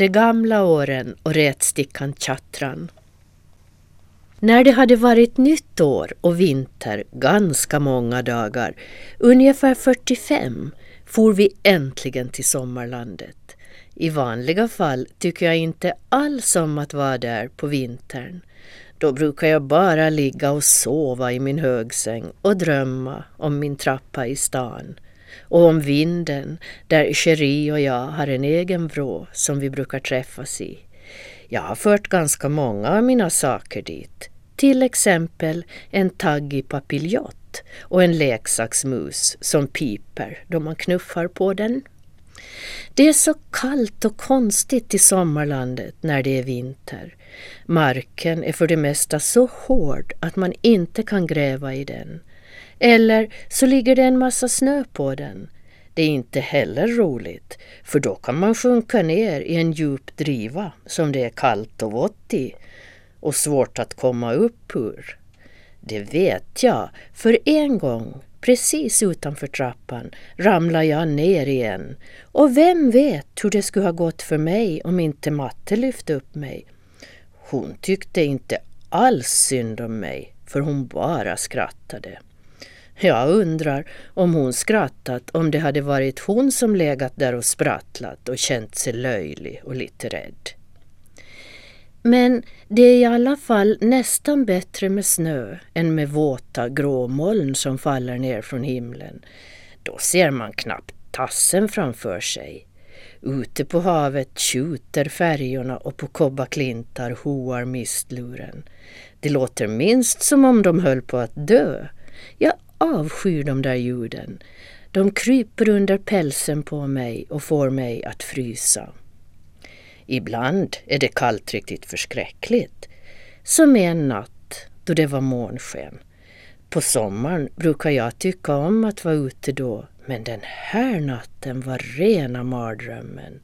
de gamla åren och rätstickan Chattran. När det hade varit nytt år och vinter ganska många dagar, ungefär 45, for vi äntligen till sommarlandet. I vanliga fall tycker jag inte alls om att vara där på vintern. Då brukar jag bara ligga och sova i min högsäng och drömma om min trappa i stan och om vinden där Cherie och jag har en egen vrå som vi brukar träffas i. Jag har fört ganska många av mina saker dit. Till exempel en taggig papiljott och en leksaksmus som piper då man knuffar på den. Det är så kallt och konstigt i sommarlandet när det är vinter. Marken är för det mesta så hård att man inte kan gräva i den. Eller så ligger det en massa snö på den. Det är inte heller roligt, för då kan man sjunka ner i en djup driva som det är kallt och vått i och svårt att komma upp ur. Det vet jag, för en gång precis utanför trappan ramlade jag ner igen och vem vet hur det skulle ha gått för mig om inte matte lyfte upp mig. Hon tyckte inte alls synd om mig, för hon bara skrattade. Jag undrar om hon skrattat om det hade varit hon som legat där och sprattlat och känt sig löjlig och lite rädd. Men det är i alla fall nästan bättre med snö än med våta gråmoln som faller ner från himlen. Då ser man knappt tassen framför sig. Ute på havet tjuter färjorna och på kobbaklintar hoar mistluren. Det låter minst som om de höll på att dö. Jag avskyr de där ljuden. De kryper under pälsen på mig och får mig att frysa. Ibland är det kallt riktigt förskräckligt. Som en natt då det var månsken. På sommaren brukar jag tycka om att vara ute då men den här natten var rena mardrömmen.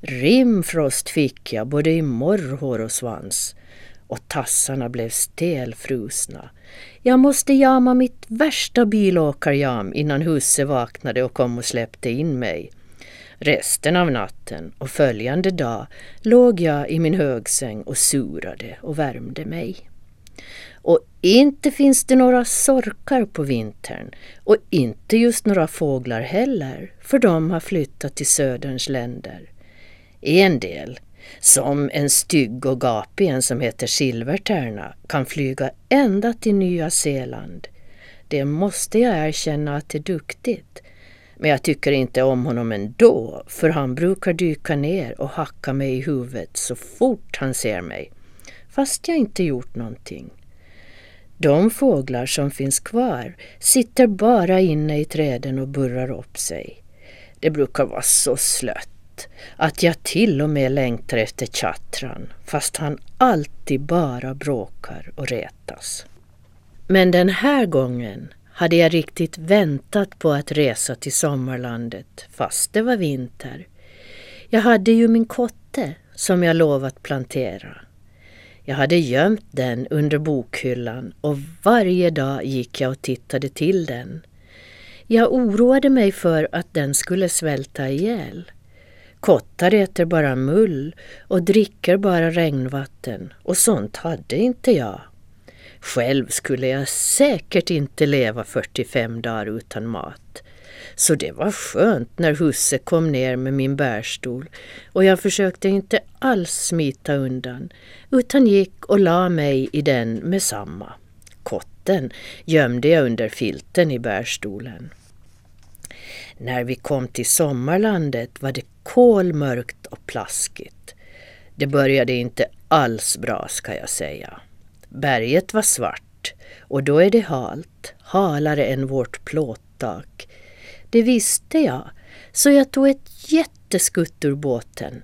Rimfrost fick jag både i morrhår och svans och tassarna blev stelfrusna. Jag måste jama mitt värsta bilåkarjam innan husse vaknade och kom och släppte in mig. Resten av natten och följande dag låg jag i min högsäng och surade och värmde mig. Och inte finns det några sorkar på vintern och inte just några fåglar heller, för de har flyttat till söderns länder. En del, som en stygg och gapig en som heter Silvertärna, kan flyga ända till Nya Zeeland. Det måste jag erkänna att det är duktigt. Men jag tycker inte om honom ändå, för han brukar dyka ner och hacka mig i huvudet så fort han ser mig, fast jag inte gjort någonting. De fåglar som finns kvar sitter bara inne i träden och burrar upp sig. Det brukar vara så slött att jag till och med längtar efter chattran fast han alltid bara bråkar och retas. Men den här gången hade jag riktigt väntat på att resa till sommarlandet fast det var vinter. Jag hade ju min kotte som jag lovat plantera. Jag hade gömt den under bokhyllan och varje dag gick jag och tittade till den. Jag oroade mig för att den skulle svälta ihjäl. Kottar äter bara mull och dricker bara regnvatten och sånt hade inte jag. Själv skulle jag säkert inte leva 45 dagar utan mat. Så det var skönt när husse kom ner med min bärstol och jag försökte inte alls smita undan utan gick och la mig i den med samma. Kotten gömde jag under filten i bärstolen. När vi kom till sommarlandet var det kolmörkt och plaskigt. Det började inte alls bra ska jag säga. Berget var svart och då är det halt, halare än vårt plåttak. Det visste jag, så jag tog ett jätteskutt ur båten.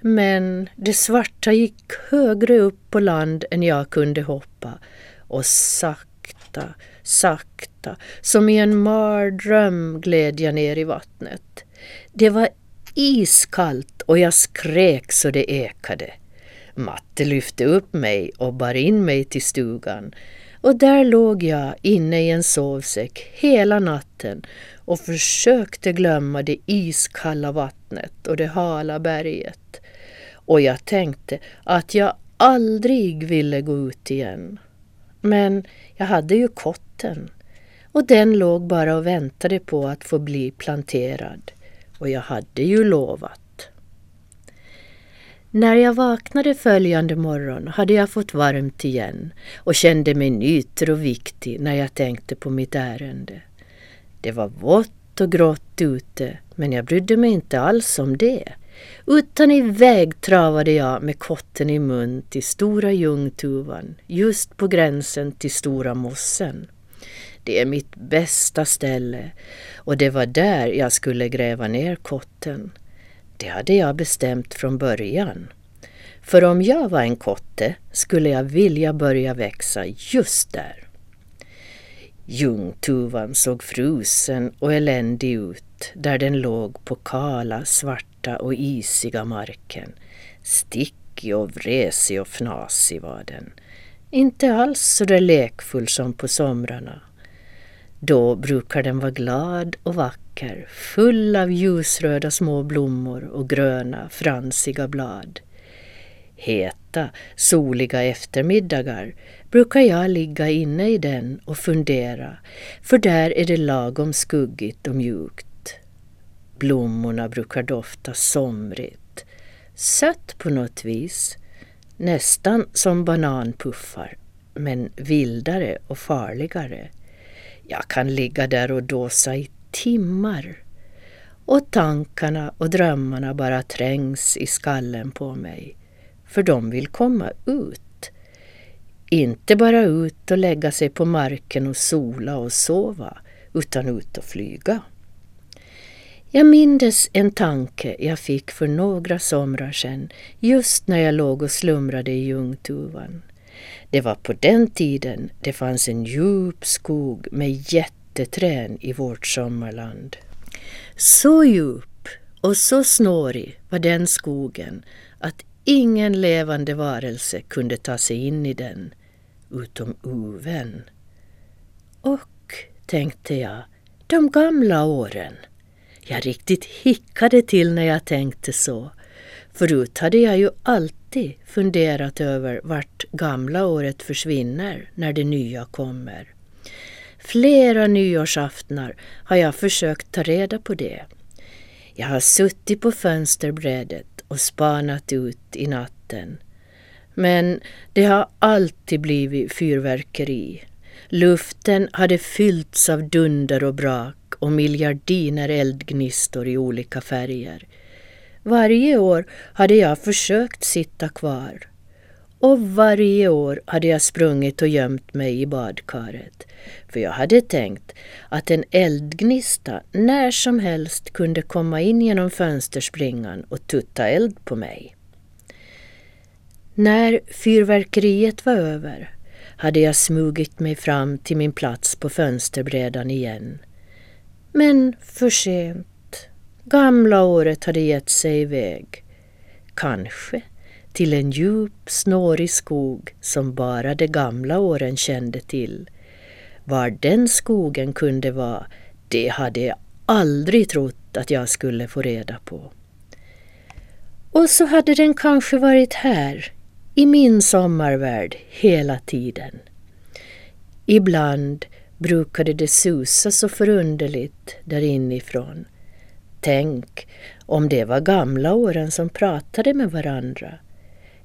Men det svarta gick högre upp på land än jag kunde hoppa och sakta, sakta, som i en mardröm gled jag ner i vattnet. Det var iskallt och jag skrek så det ekade. Matte lyfte upp mig och bar in mig till stugan och där låg jag inne i en sovsäck hela natten och försökte glömma det iskalla vattnet och det hala berget. och jag tänkte att jag aldrig ville gå ut igen. Men jag hade ju kotten och den låg bara och väntade på att få bli planterad och jag hade ju lovat. När jag vaknade följande morgon hade jag fått varmt igen och kände mig nyter och viktig när jag tänkte på mitt ärende. Det var vått och grått ute men jag brydde mig inte alls om det. Utan iväg travade jag med kotten i mun till Stora Ljungtuvan, just på gränsen till Stora mossen. Det är mitt bästa ställe och det var där jag skulle gräva ner kotten. Det hade jag bestämt från början. För om jag var en kotte skulle jag vilja börja växa just där. Ljungtuvan såg frusen och eländig ut där den låg på kala, svarta och isiga marken. Stickig och vresig och fnasig var den. Inte alls så där lekfull som på somrarna. Då brukar den vara glad och vacker, full av ljusröda små blommor och gröna, fransiga blad. Heta, soliga eftermiddagar brukar jag ligga inne i den och fundera, för där är det lagom skuggigt och mjukt. Blommorna brukar dofta somrigt, sött på något vis, nästan som bananpuffar, men vildare och farligare. Jag kan ligga där och dåsa i timmar och tankarna och drömmarna bara trängs i skallen på mig, för de vill komma ut. Inte bara ut och lägga sig på marken och sola och sova, utan ut och flyga. Jag mindes en tanke jag fick för några somrar sedan, just när jag låg och slumrade i Ljungtuvan. Det var på den tiden det fanns en djup skog med jätteträn i vårt sommarland. Så djup och så snårig var den skogen att ingen levande varelse kunde ta sig in i den, utom uven. Och, tänkte jag, de gamla åren. Jag riktigt hickade till när jag tänkte så. Förut hade jag ju alltid funderat över vart gamla året försvinner när det nya kommer. Flera nyårsaftnar har jag försökt ta reda på det. Jag har suttit på fönsterbrädet och spanat ut i natten. Men det har alltid blivit fyrverkeri. Luften hade fyllts av dunder och brak och miljardiner eldgnistor i olika färger. Varje år hade jag försökt sitta kvar och varje år hade jag sprungit och gömt mig i badkaret. För jag hade tänkt att en eldgnista när som helst kunde komma in genom fönsterspringan och tutta eld på mig. När fyrverkeriet var över hade jag smugit mig fram till min plats på fönsterbrädan igen. Men för sent. Gamla året hade gett sig iväg. Kanske till en djup, snårig skog som bara de gamla åren kände till. Var den skogen kunde vara, det hade jag aldrig trott att jag skulle få reda på. Och så hade den kanske varit här, i min sommarvärld, hela tiden. Ibland brukade det susa så förunderligt där inifrån. Tänk om det var gamla åren som pratade med varandra.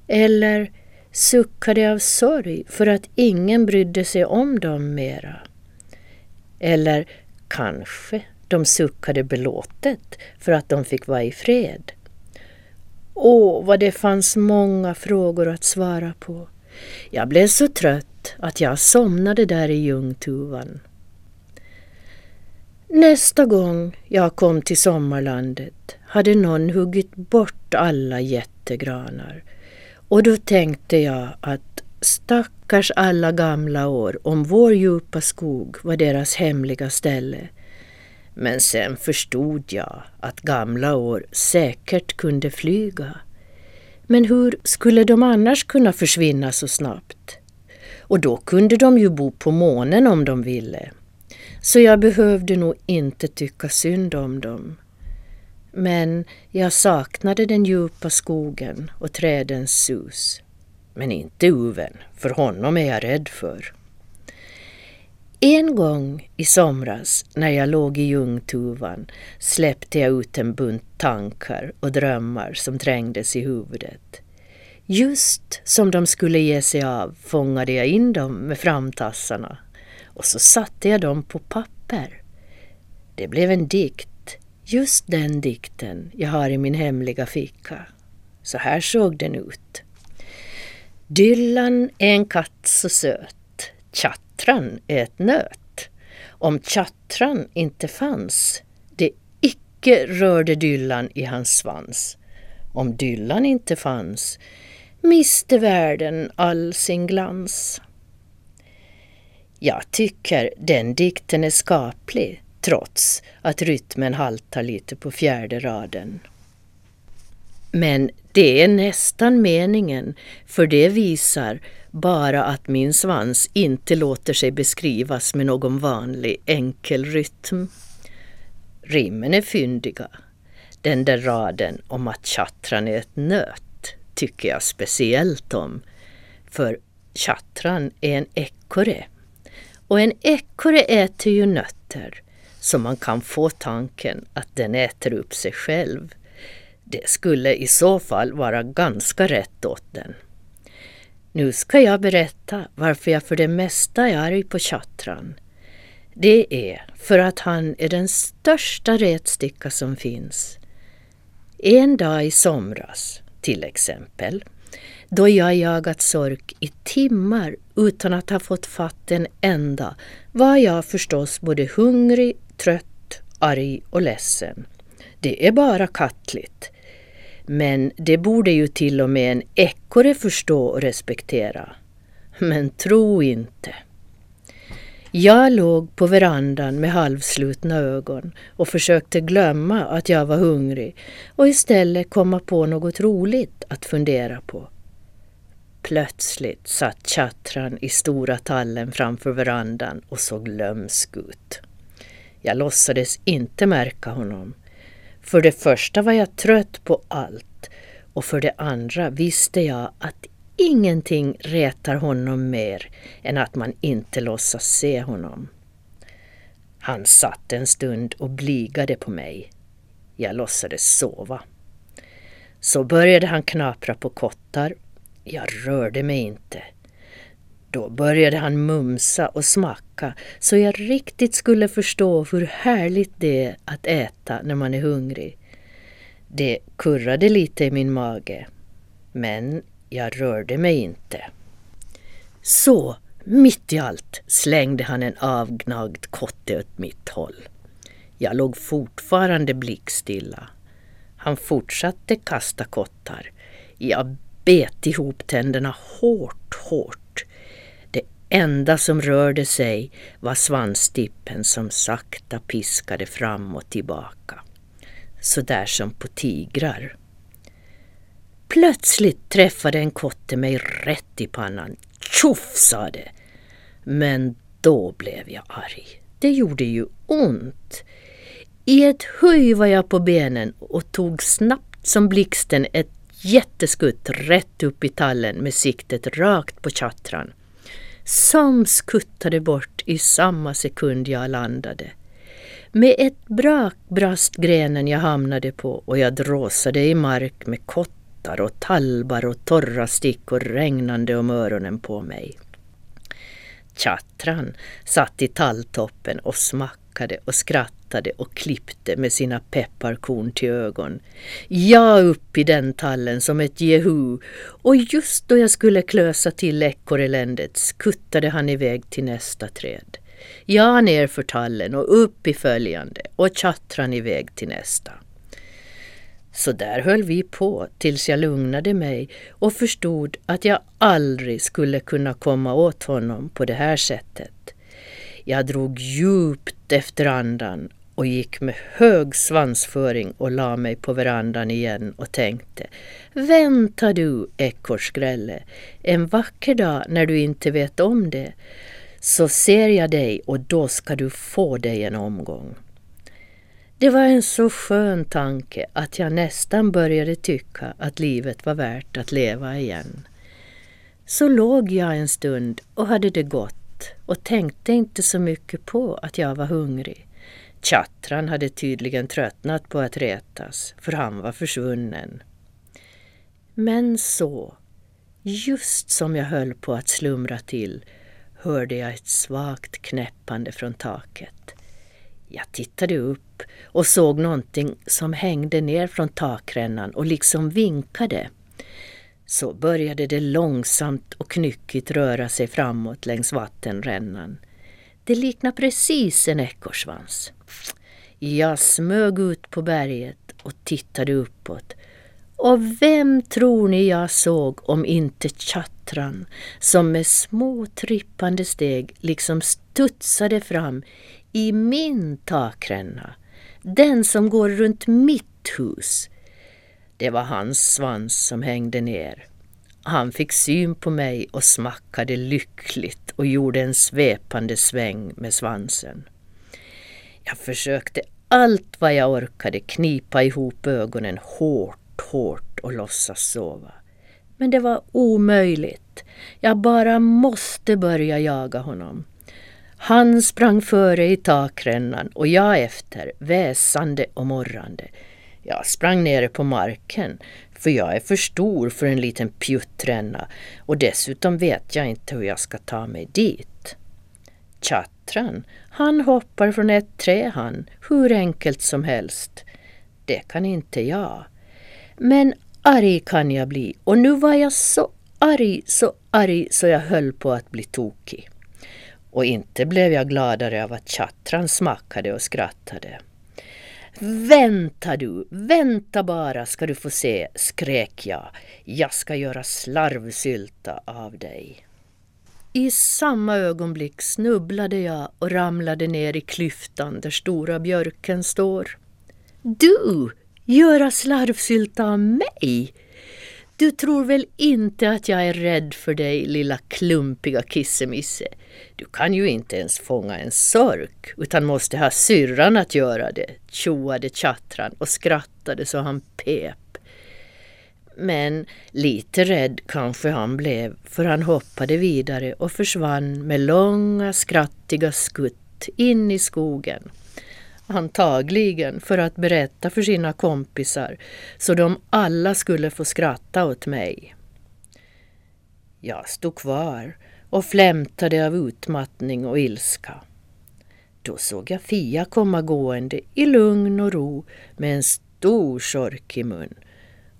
Eller suckade av sorg för att ingen brydde sig om dem mera. Eller kanske de suckade belåtet för att de fick vara i fred. Åh, vad det fanns många frågor att svara på. Jag blev så trött att jag somnade där i ljungtuvan. Nästa gång jag kom till sommarlandet hade någon huggit bort alla jättegranar och då tänkte jag att stackars alla gamla år om vår djupa skog var deras hemliga ställe. Men sen förstod jag att gamla år säkert kunde flyga. Men hur skulle de annars kunna försvinna så snabbt? Och då kunde de ju bo på månen om de ville. Så jag behövde nog inte tycka synd om dem. Men jag saknade den djupa skogen och trädens sus. Men inte uven, för honom är jag rädd för. En gång i somras när jag låg i ljungtuvan släppte jag ut en bunt tankar och drömmar som trängdes i huvudet. Just som de skulle ge sig av fångade jag in dem med framtassarna och så satte jag dem på papper. Det blev en dikt, just den dikten jag har i min hemliga ficka. Så här såg den ut. Dyllan är en katt så söt, Tjattran är ett nöt. Om Tjattran inte fanns, det icke rörde Dyllan i hans svans. Om Dyllan inte fanns, miste världen all sin glans. Jag tycker den dikten är skaplig trots att rytmen haltar lite på fjärde raden. Men det är nästan meningen, för det visar bara att min svans inte låter sig beskrivas med någon vanlig enkel rytm. Rimmen är fyndiga. Den där raden om att tjattran är ett nöt tycker jag speciellt om. För chattran är en ekorre. Och en ekorre äter ju nötter så man kan få tanken att den äter upp sig själv. Det skulle i så fall vara ganska rätt åt den. Nu ska jag berätta varför jag för det mesta är arg på tjattran. Det är för att han är den största retsticka som finns. En dag i somras, till exempel, då jag jagat sork i timmar utan att ha fått fatt en enda, var jag förstås både hungrig, trött, arg och ledsen. Det är bara kattligt. Men det borde ju till och med en ekorre förstå och respektera. Men tro inte. Jag låg på verandan med halvslutna ögon och försökte glömma att jag var hungrig och istället komma på något roligt att fundera på. Plötsligt satt Chatran i stora tallen framför verandan och såg lömsk ut. Jag låtsades inte märka honom. För det första var jag trött på allt och för det andra visste jag att ingenting retar honom mer än att man inte låtsas se honom. Han satt en stund och bligade på mig. Jag låtsades sova. Så började han knapra på kottar. Jag rörde mig inte. Då började han mumsa och smacka så jag riktigt skulle förstå hur härligt det är att äta när man är hungrig. Det kurrade lite i min mage, men jag rörde mig inte. Så, mitt i allt, slängde han en avgnagd kotte åt mitt håll. Jag låg fortfarande blickstilla. Han fortsatte kasta kottar. Jag bet ihop tänderna hårt, hårt Det enda som rörde sig var svanstippen som sakta piskade fram och tillbaka. Så där som på tigrar. Plötsligt träffade en kotte mig rätt i pannan. Tjoff, sa det. Men då blev jag arg. Det gjorde ju ont. I ett höj var jag på benen och tog snabbt som blixten ett jätteskutt rätt upp i tallen med siktet rakt på chattran som skuttade bort i samma sekund jag landade. Med ett brak brast grenen jag hamnade på och jag dråsade i mark med vantar och talbar och torra stickor regnande om öronen på mig. Chatran satt i talltoppen och smackade och skrattade och klippte med sina pepparkorn till ögon. Jag upp i den tallen som ett jehu och just då jag skulle klösa till ekorreländet skuttade han iväg till nästa träd. Jag ner för tallen och upp i följande och Chatran iväg till nästa. Så där höll vi på tills jag lugnade mig och förstod att jag aldrig skulle kunna komma åt honom på det här sättet. Jag drog djupt efter andan och gick med hög svansföring och la mig på verandan igen och tänkte Vänta du, ekorrskrälle, en vacker dag när du inte vet om det så ser jag dig och då ska du få dig en omgång. Det var en så skön tanke att jag nästan började tycka att livet var värt att leva igen. Så låg jag en stund och hade det gott och tänkte inte så mycket på att jag var hungrig. Chatran hade tydligen tröttnat på att retas, för han var försvunnen. Men så, just som jag höll på att slumra till, hörde jag ett svagt knäppande från taket. Jag tittade upp och såg någonting som hängde ner från takrännan och liksom vinkade. Så började det långsamt och knyckigt röra sig framåt längs vattenrännan. Det liknade precis en ekorrsvans. Jag smög ut på berget och tittade uppåt. Och vem tror ni jag såg om inte Chatran som med små trippande steg liksom studsade fram i min takränna. Den som går runt mitt hus. Det var hans svans som hängde ner. Han fick syn på mig och smackade lyckligt och gjorde en svepande sväng med svansen. Jag försökte allt vad jag orkade knipa ihop ögonen hårt, hårt och låtsas sova. Men det var omöjligt. Jag bara måste börja jaga honom. Han sprang före i takrännan och jag efter, väsande och morrande. Jag sprang nere på marken, för jag är för stor för en liten pjuttränna och dessutom vet jag inte hur jag ska ta mig dit. Tjattran, han hoppar från ett träd han, hur enkelt som helst. Det kan inte jag. Men arg kan jag bli och nu var jag så arg, så arg så jag höll på att bli tokig. Och inte blev jag gladare av att tjattran smackade och skrattade. Vänta du, vänta bara ska du få se, skrek jag. Jag ska göra slarvsylta av dig. I samma ögonblick snubblade jag och ramlade ner i klyftan där stora björken står. Du, göra slarvsylta av mig? Du tror väl inte att jag är rädd för dig, lilla klumpiga kissemisse? Du kan ju inte ens fånga en sork utan måste ha syrran att göra det, tjoade Chatran och skrattade så han pep. Men lite rädd kanske han blev för han hoppade vidare och försvann med långa skrattiga skutt in i skogen. Antagligen för att berätta för sina kompisar så de alla skulle få skratta åt mig. Jag stod kvar och flämtade av utmattning och ilska. Då såg jag Fia komma gående i lugn och ro med en stor sork i mun.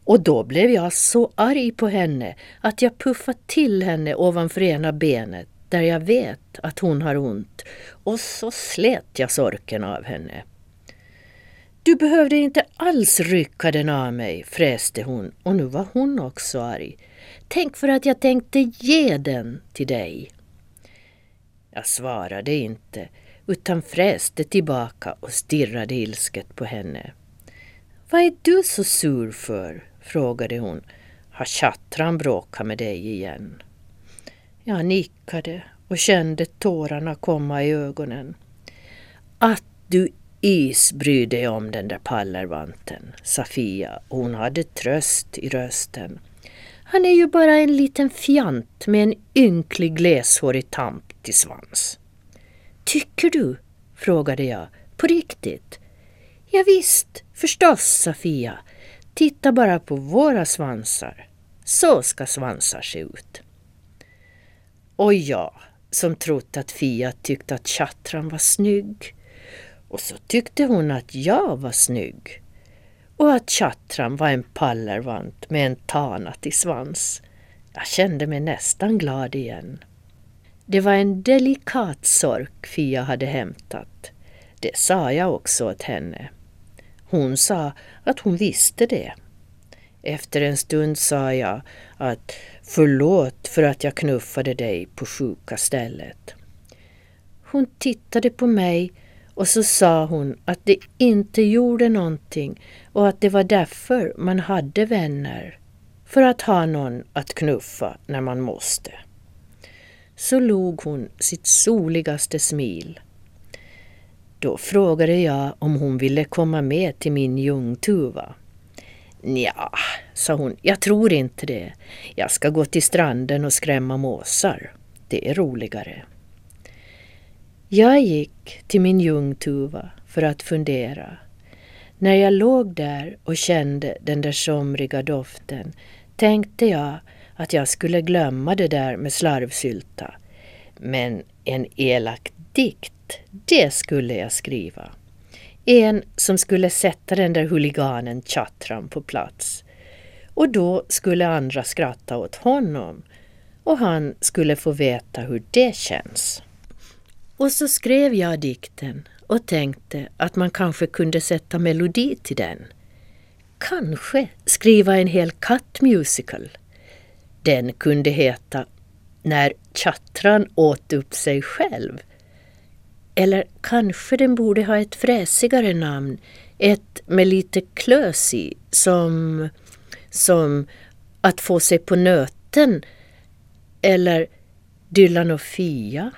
Och då blev jag så arg på henne att jag puffade till henne ovanför ena benet där jag vet att hon har ont och så slet jag sorken av henne. Du behövde inte alls rycka den av mig, fräste hon och nu var hon också arg. Tänk för att jag tänkte ge den till dig. Jag svarade inte utan fräste tillbaka och stirrade ilsket på henne. Vad är du så sur för? frågade hon. Har tjattran bråkat med dig igen? Jag nickade och kände tårarna komma i ögonen. Att du is bryr dig om den där pallervanten, sa Fia och hon hade tröst i rösten. Han är ju bara en liten fjant med en ynklig gleshårig tamp till svans. Tycker du? frågade jag. På riktigt? Ja, visst, förstås, sa Fia. Titta bara på våra svansar. Så ska svansar se ut. Och jag, som trott att Fia tyckte att tjattran var snygg. Och så tyckte hon att jag var snygg. Och att Chatran var en pallervant med en tanatig svans. Jag kände mig nästan glad igen. Det var en delikat sork Fia hade hämtat. Det sa jag också åt henne. Hon sa att hon visste det. Efter en stund sa jag att förlåt för att jag knuffade dig på sjuka stället. Hon tittade på mig och så sa hon att det inte gjorde någonting och att det var därför man hade vänner. För att ha någon att knuffa när man måste. Så log hon sitt soligaste smil Då frågade jag om hon ville komma med till min ljungtuva. Ja, sa hon, jag tror inte det. Jag ska gå till stranden och skrämma måsar. Det är roligare. Jag gick till min ljungtuva för att fundera. När jag låg där och kände den där somriga doften tänkte jag att jag skulle glömma det där med slarvsylta. Men en elak dikt, det skulle jag skriva. En som skulle sätta den där huliganen Chatran på plats. Och då skulle andra skratta åt honom och han skulle få veta hur det känns. Och så skrev jag dikten och tänkte att man kanske kunde sätta melodi till den. Kanske skriva en hel kattmusical. Den kunde heta När tjattran åt upp sig själv eller kanske den borde ha ett fräsigare namn, ett med lite klös i, som, som Att få sig på nöten eller Dylan och Fia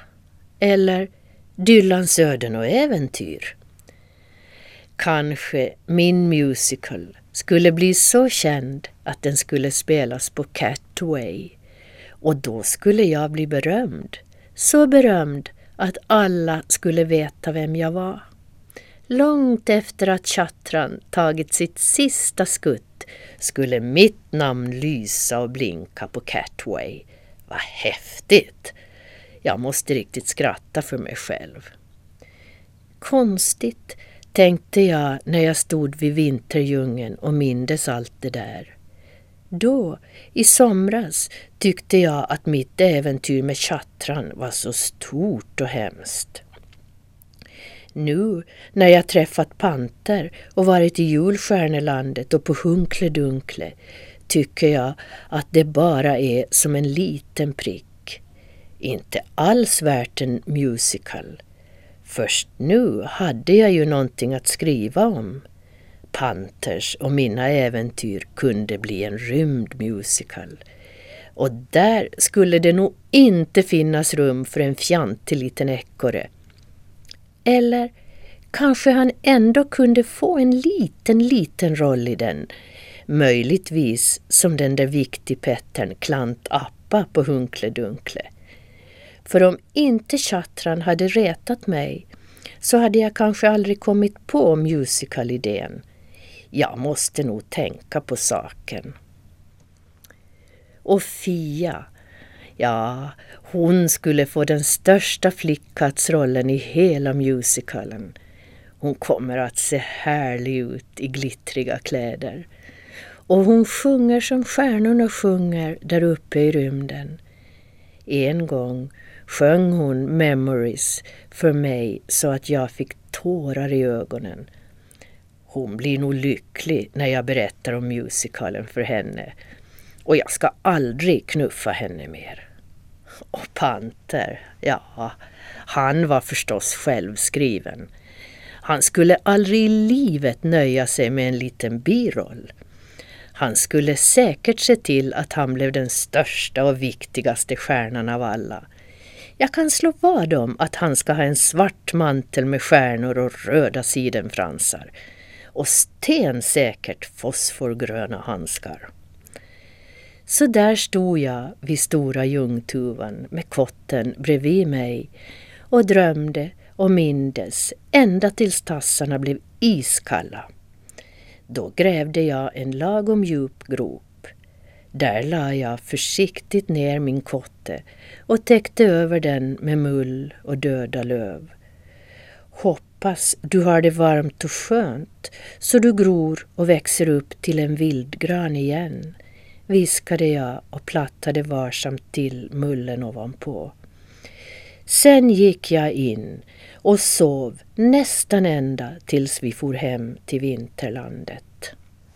eller Dylans öden och äventyr. Kanske min musical skulle bli så känd att den skulle spelas på Catway och då skulle jag bli berömd. Så berömd att alla skulle veta vem jag var. Långt efter att Chatran tagit sitt sista skutt skulle mitt namn lysa och blinka på Catway. Vad häftigt! Jag måste riktigt skratta för mig själv. Konstigt, tänkte jag när jag stod vid vinterdjungeln och mindes allt det där. Då, i somras, tyckte jag att mitt äventyr med chattran var så stort och hemskt. Nu, när jag träffat panter och varit i julstjärnelandet och på Hunkle Dunkle, tycker jag att det bara är som en liten prick. Inte alls värt en musical. Först nu hade jag ju någonting att skriva om. Panthers och mina äventyr kunde bli en rymdmusical. Och där skulle det nog inte finnas rum för en fjantig liten ekorre. Eller kanske han ändå kunde få en liten, liten roll i den. Möjligtvis som den där viktigpettern Klant Appa på Hunkle Dunkle. För om inte Chatran hade retat mig så hade jag kanske aldrig kommit på musicalidén. Jag måste nog tänka på saken. Och Fia, ja, hon skulle få den största flickkatsrollen i hela musicalen. Hon kommer att se härlig ut i glittriga kläder. Och hon sjunger som stjärnorna sjunger där uppe i rymden. En gång sjöng hon Memories för mig så att jag fick tårar i ögonen. Hon blir nog lycklig när jag berättar om musicalen för henne. Och jag ska aldrig knuffa henne mer. Och Panter, ja, han var förstås självskriven. Han skulle aldrig i livet nöja sig med en liten biroll. Han skulle säkert se till att han blev den största och viktigaste stjärnan av alla. Jag kan slå vad om att han ska ha en svart mantel med stjärnor och röda sidenfransar och stensäkert fosforgröna handskar. Så där stod jag vid stora ljungtuvan med kotten bredvid mig och drömde och mindes ända tills tassarna blev iskalla. Då grävde jag en lagom djup grop. Där la jag försiktigt ner min kotte och täckte över den med mull och döda löv. Hoppas du har det varmt och skönt så du gror och växer upp till en vildgran igen, viskade jag och plattade varsamt till mullen ovanpå. Sen gick jag in och sov nästan ända tills vi for hem till vinterlandet.